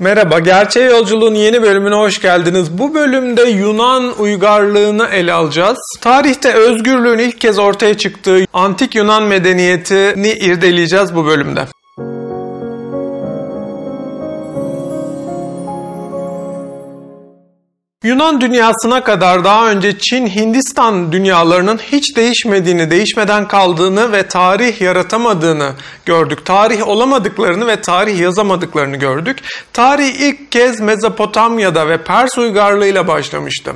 Merhaba, Gerçeğe Yolculuğun yeni bölümüne hoş geldiniz. Bu bölümde Yunan uygarlığını ele alacağız. Tarihte özgürlüğün ilk kez ortaya çıktığı antik Yunan medeniyetini irdeleyeceğiz bu bölümde. Yunan dünyasına kadar daha önce Çin, Hindistan dünyalarının hiç değişmediğini, değişmeden kaldığını ve tarih yaratamadığını gördük. Tarih olamadıklarını ve tarih yazamadıklarını gördük. Tarih ilk kez Mezopotamya'da ve Pers uygarlığıyla başlamıştı.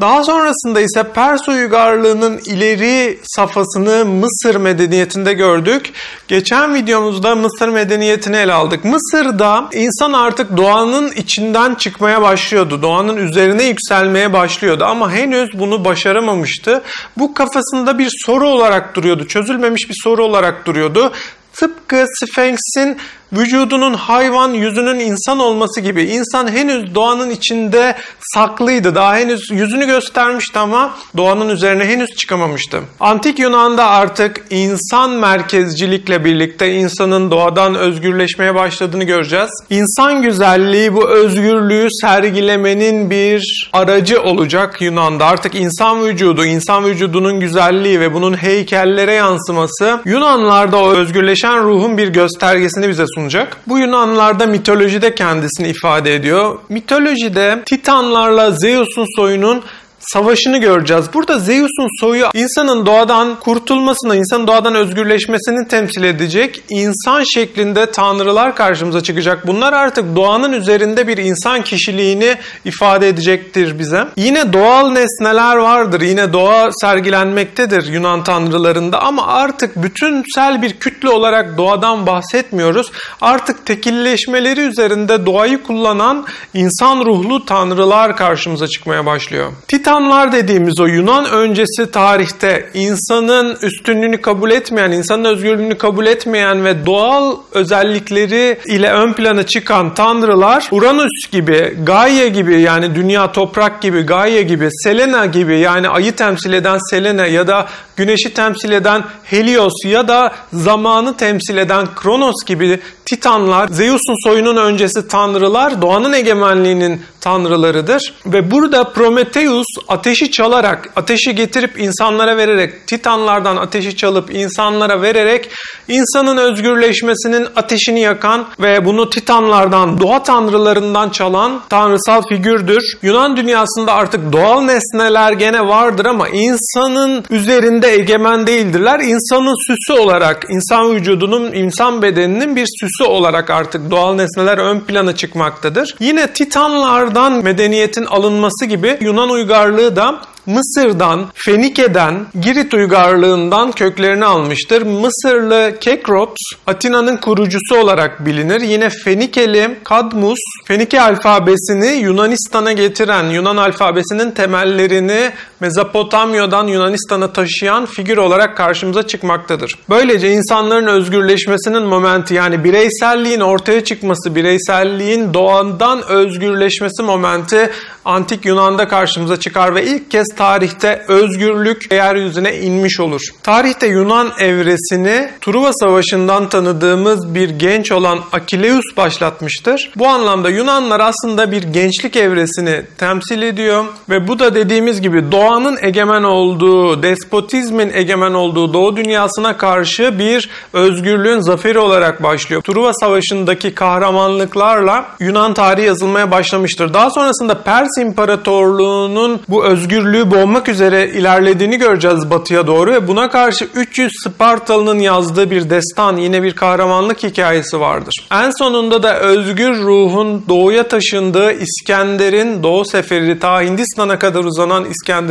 Daha sonrasında ise Pers uygarlığının ileri safhasını Mısır medeniyetinde gördük. Geçen videomuzda Mısır medeniyetini ele aldık. Mısır'da insan artık doğanın içinden çıkmaya başlıyordu. Doğanın üzerine yükselmeye başlıyordu ama henüz bunu başaramamıştı. Bu kafasında bir soru olarak duruyordu. Çözülmemiş bir soru olarak duruyordu. Tıpkı Sphinx'in vücudunun hayvan, yüzünün insan olması gibi. İnsan henüz doğanın içinde saklıydı. Daha henüz yüzünü göstermişti ama doğanın üzerine henüz çıkamamıştı. Antik Yunan'da artık insan merkezcilikle birlikte insanın doğadan özgürleşmeye başladığını göreceğiz. İnsan güzelliği bu özgürlüğü sergilemenin bir aracı olacak Yunan'da. Artık insan vücudu, insan vücudunun güzelliği ve bunun heykellere yansıması Yunanlarda o özgürleşen ruhun bir göstergesini bize sunacak. Bu Yunanlarda mitolojide kendisini ifade ediyor. Mitolojide Titanlarla Zeus'un soyunun savaşını göreceğiz. Burada Zeus'un soyu insanın doğadan kurtulmasını, insanın doğadan özgürleşmesini temsil edecek insan şeklinde tanrılar karşımıza çıkacak. Bunlar artık doğanın üzerinde bir insan kişiliğini ifade edecektir bize. Yine doğal nesneler vardır. Yine doğa sergilenmektedir Yunan tanrılarında ama artık bütünsel bir kütle olarak doğadan bahsetmiyoruz. Artık tekilleşmeleri üzerinde doğayı kullanan insan ruhlu tanrılar karşımıza çıkmaya başlıyor. Titan Titanlar dediğimiz o Yunan öncesi tarihte insanın üstünlüğünü kabul etmeyen, insanın özgürlüğünü kabul etmeyen ve doğal özellikleri ile ön plana çıkan tanrılar Uranüs gibi, Gaia gibi yani dünya toprak gibi, Gaia gibi, Selena gibi yani ayı temsil eden Selena ya da güneşi temsil eden Helios ya da zamanı temsil eden Kronos gibi Titanlar, Zeus'un soyunun öncesi tanrılar doğanın egemenliğinin tanrılarıdır. Ve burada Prometheus ateşi çalarak, ateşi getirip insanlara vererek, Titanlardan ateşi çalıp insanlara vererek insanın özgürleşmesinin ateşini yakan ve bunu Titanlardan, doğa tanrılarından çalan tanrısal figürdür. Yunan dünyasında artık doğal nesneler gene vardır ama insanın üzerinde egemen değildirler. İnsanın süsü olarak, insan vücudunun, insan bedeninin bir süsü olarak artık doğal nesneler ön plana çıkmaktadır. Yine Titanlardan medeniyetin alınması gibi Yunan uygarlığı da Mısır'dan, Fenike'den, Girit uygarlığından köklerini almıştır. Mısırlı Kekrops, Atina'nın kurucusu olarak bilinir. Yine Fenikeli Kadmus, Fenike alfabesini Yunanistan'a getiren, Yunan alfabesinin temellerini Mezopotamya'dan Yunanistan'a taşıyan figür olarak karşımıza çıkmaktadır. Böylece insanların özgürleşmesinin momenti yani bireyselliğin ortaya çıkması, bireyselliğin doğandan özgürleşmesi momenti antik Yunan'da karşımıza çıkar ve ilk kez tarihte özgürlük yeryüzüne inmiş olur. Tarihte Yunan evresini Truva Savaşı'ndan tanıdığımız bir genç olan Akileus başlatmıştır. Bu anlamda Yunanlar aslında bir gençlik evresini temsil ediyor ve bu da dediğimiz gibi doğanın egemen olduğu, despotizmin egemen olduğu doğu dünyasına karşı bir özgürlüğün zaferi olarak başlıyor. Truva Savaşı'ndaki kahramanlıklarla Yunan tarihi yazılmaya başlamıştır. Daha sonrasında Pers İmparatorluğu'nun bu özgürlüğü boğmak üzere ilerlediğini göreceğiz batıya doğru ve buna karşı 300 Spartalı'nın yazdığı bir destan, yine bir kahramanlık hikayesi vardır. En sonunda da özgür ruhun doğuya taşındığı İskender'in Doğu Seferi, ta Hindistan'a kadar uzanan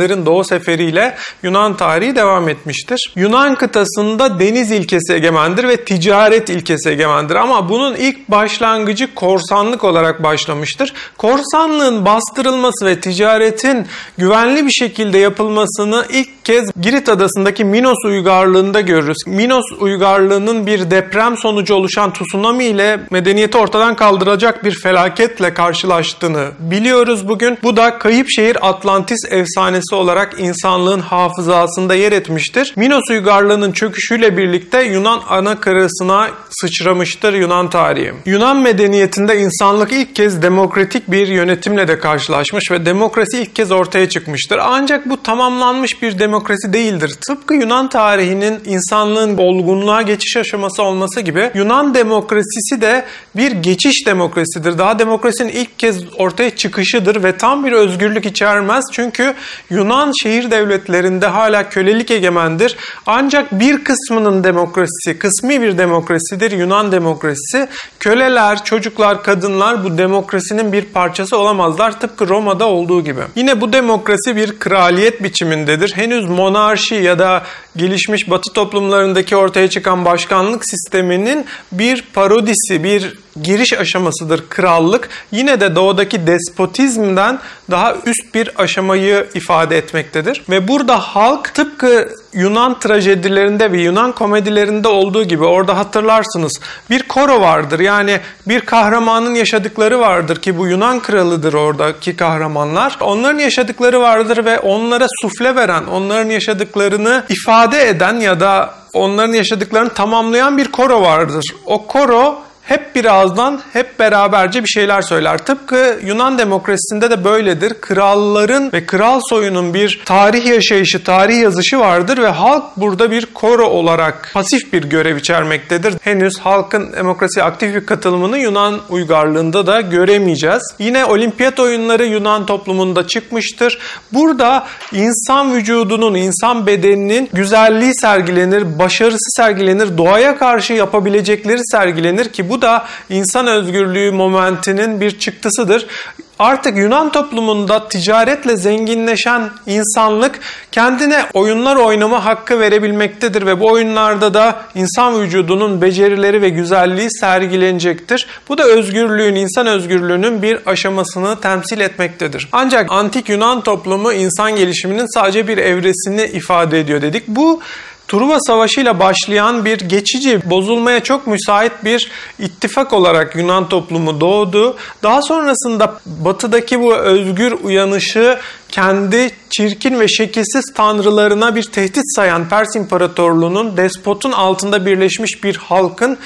İskender'in Doğu Seferiyle Yunan tarihi devam etmiştir. Yunan kıtasında deniz ilkesi egemendir ve ticaret ilkesi egemendir ama bunun ilk başlangıcı korsanlık olarak başlamıştır. Korsanlığın bastırılması ve ticaretin güvenli bir şekilde yapılmasını ilk kez Girit adasındaki Minos uygarlığında görürüz. Minos uygarlığının bir deprem sonucu oluşan tsunami ile medeniyeti ortadan kaldıracak bir felaketle karşılaştığını biliyoruz bugün. Bu da kayıp şehir Atlantis efsanesi olarak insanlığın hafızasında yer etmiştir. Minos uygarlığının çöküşüyle birlikte Yunan ana karasına sıçramıştır Yunan tarihi. Yunan medeniyetinde insanlık ilk kez demokratik bir yönetimle de karşılaşmış ve demokrasi ilk kez ortaya çıkmıştır. Ancak bu tamamlanmış bir demokrasi değildir. Tıpkı Yunan tarihinin insanlığın olgunluğa geçiş aşaması olması gibi Yunan demokrasisi de bir geçiş demokrasidir. Daha demokrasinin ilk kez ortaya çıkışıdır ve tam bir özgürlük içermez. Çünkü Yunan şehir devletlerinde hala kölelik egemendir. Ancak bir kısmının demokrasisi, kısmi bir demokrasidir Yunan demokrasisi. Köleler, çocuklar, kadınlar bu demokrasinin bir parçası olamazlar. Tıpkı Roma'da olduğu gibi. Yine bu demokrasi bir kraliyet biçimindedir. Henüz monarşi ya da gelişmiş batı toplumlarındaki ortaya çıkan başkanlık sisteminin bir parodisi, bir giriş aşamasıdır krallık. Yine de doğudaki despotizmden daha üst bir aşamayı ifade etmektedir. Ve burada halk tıpkı Yunan trajedilerinde ve Yunan komedilerinde olduğu gibi orada hatırlarsınız bir koro vardır. Yani bir kahramanın yaşadıkları vardır ki bu Yunan kralıdır oradaki kahramanlar. Onların yaşadıkları vardır ve onlara sufle veren, onların yaşadıklarını ifade eden ya da onların yaşadıklarını tamamlayan bir koro vardır. O koro hep bir ağızdan hep beraberce bir şeyler söyler. Tıpkı Yunan demokrasisinde de böyledir. Kralların ve kral soyunun bir tarih yaşayışı, tarih yazışı vardır ve halk burada bir koro olarak pasif bir görev içermektedir. Henüz halkın demokrasiye aktif bir katılımını Yunan uygarlığında da göremeyeceğiz. Yine olimpiyat oyunları Yunan toplumunda çıkmıştır. Burada insan vücudunun, insan bedeninin güzelliği sergilenir, başarısı sergilenir, doğaya karşı yapabilecekleri sergilenir ki bu bu da insan özgürlüğü momentinin bir çıktısıdır. Artık Yunan toplumunda ticaretle zenginleşen insanlık kendine oyunlar oynama hakkı verebilmektedir ve bu oyunlarda da insan vücudunun becerileri ve güzelliği sergilenecektir. Bu da özgürlüğün, insan özgürlüğünün bir aşamasını temsil etmektedir. Ancak antik Yunan toplumu insan gelişiminin sadece bir evresini ifade ediyor dedik. Bu Truva Savaşı ile başlayan bir geçici, bozulmaya çok müsait bir ittifak olarak Yunan toplumu doğdu. Daha sonrasında batıdaki bu özgür uyanışı kendi çirkin ve şekilsiz tanrılarına bir tehdit sayan Pers İmparatorluğu'nun despotun altında birleşmiş bir halkın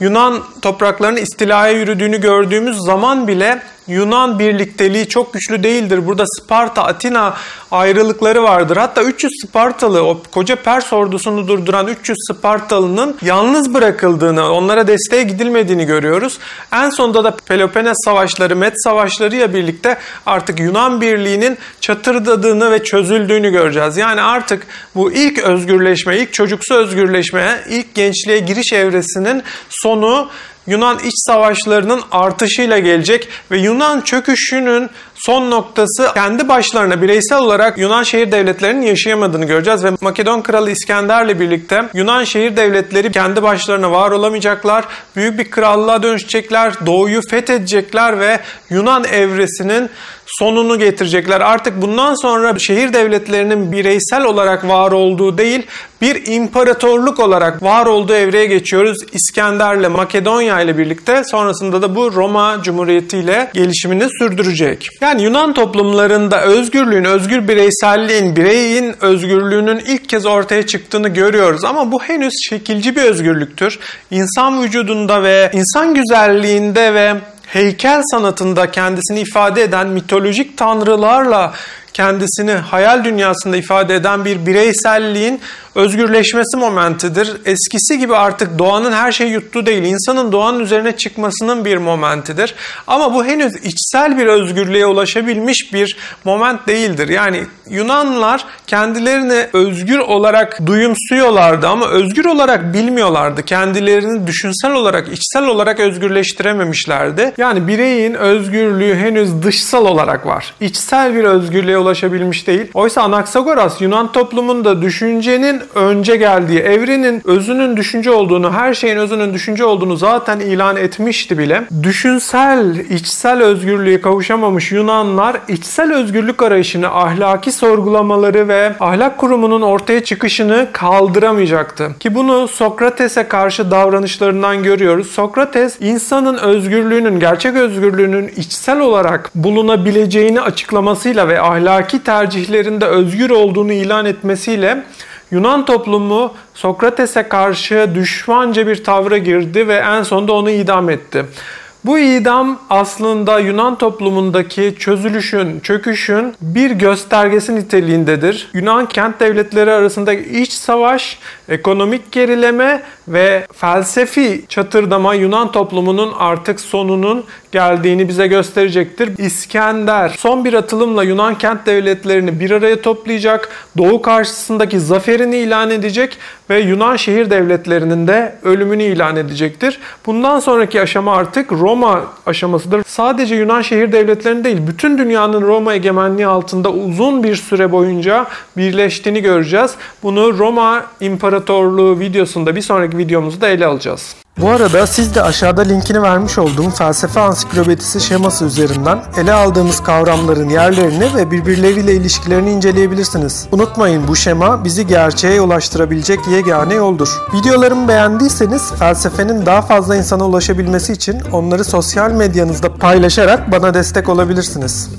Yunan topraklarının istilaya yürüdüğünü gördüğümüz zaman bile Yunan birlikteliği çok güçlü değildir. Burada Sparta, Atina ayrılıkları vardır. Hatta 300 Spartalı, o koca Pers ordusunu durduran 300 Spartalı'nın yalnız bırakıldığını, onlara desteğe gidilmediğini görüyoruz. En sonunda da Peloponnes savaşları, Met savaşları ile birlikte artık Yunan birliğinin çatırdadığını ve çözüldüğünü göreceğiz. Yani artık bu ilk özgürleşme, ilk çocuksu özgürleşmeye, ilk gençliğe giriş evresinin sonu Yunan iç savaşlarının artışıyla gelecek ve Yunan çöküşünün son noktası kendi başlarına bireysel olarak Yunan şehir devletlerinin yaşayamadığını göreceğiz ve Makedon kralı İskender'le birlikte Yunan şehir devletleri kendi başlarına var olamayacaklar. Büyük bir krallığa dönüşecekler, doğuyu fethedecekler ve Yunan evresinin sonunu getirecekler. Artık bundan sonra şehir devletlerinin bireysel olarak var olduğu değil, bir imparatorluk olarak var olduğu evreye geçiyoruz. İskender'le Makedonya ile birlikte sonrasında da bu Roma Cumhuriyeti ile gelişimini sürdürecek. Yani Yunan toplumlarında özgürlüğün, özgür bireyselliğin, bireyin özgürlüğünün ilk kez ortaya çıktığını görüyoruz ama bu henüz şekilci bir özgürlüktür. İnsan vücudunda ve insan güzelliğinde ve heykel sanatında kendisini ifade eden mitolojik tanrılarla kendisini hayal dünyasında ifade eden bir bireyselliğin özgürleşmesi momentidir. Eskisi gibi artık doğanın her şeyi yuttuğu değil, insanın doğanın üzerine çıkmasının bir momentidir. Ama bu henüz içsel bir özgürlüğe ulaşabilmiş bir moment değildir. Yani Yunanlılar kendilerini özgür olarak duyumsuyorlardı ama özgür olarak bilmiyorlardı. Kendilerini düşünsel olarak, içsel olarak özgürleştirememişlerdi. Yani bireyin özgürlüğü henüz dışsal olarak var. İçsel bir özgürlüğe ulaşabilmiş değil. Oysa Anaksagoras Yunan toplumunda düşüncenin önce geldiği, evrenin özünün düşünce olduğunu, her şeyin özünün düşünce olduğunu zaten ilan etmişti bile. Düşünsel, içsel özgürlüğe kavuşamamış Yunanlar içsel özgürlük arayışını, ahlaki sorgulamaları ve ahlak kurumunun ortaya çıkışını kaldıramayacaktı. Ki bunu Sokrates'e karşı davranışlarından görüyoruz. Sokrates insanın özgürlüğünün, gerçek özgürlüğünün içsel olarak bulunabileceğini açıklamasıyla ve ahlaki ahlaki tercihlerinde özgür olduğunu ilan etmesiyle Yunan toplumu Sokrates'e karşı düşmanca bir tavra girdi ve en sonunda onu idam etti. Bu idam aslında Yunan toplumundaki çözülüşün, çöküşün bir göstergesi niteliğindedir. Yunan kent devletleri arasında iç savaş, ekonomik gerileme ve felsefi çatırdama Yunan toplumunun artık sonunun geldiğini bize gösterecektir. İskender son bir atılımla Yunan kent devletlerini bir araya toplayacak, Doğu karşısındaki zaferini ilan edecek ve Yunan şehir devletlerinin de ölümünü ilan edecektir. Bundan sonraki aşama artık Roma aşamasıdır. Sadece Yunan şehir devletlerinin değil, bütün dünyanın Roma egemenliği altında uzun bir süre boyunca birleştiğini göreceğiz. Bunu Roma İmparatorluğu videosunda bir sonraki videomuzda ele alacağız. Bu arada siz de aşağıda linkini vermiş olduğum felsefe ansiklopedisi şeması üzerinden ele aldığımız kavramların yerlerini ve birbirleriyle ilişkilerini inceleyebilirsiniz. Unutmayın bu şema bizi gerçeğe ulaştırabilecek yegane yoldur. Videolarımı beğendiyseniz felsefenin daha fazla insana ulaşabilmesi için onları sosyal medyanızda paylaşarak bana destek olabilirsiniz.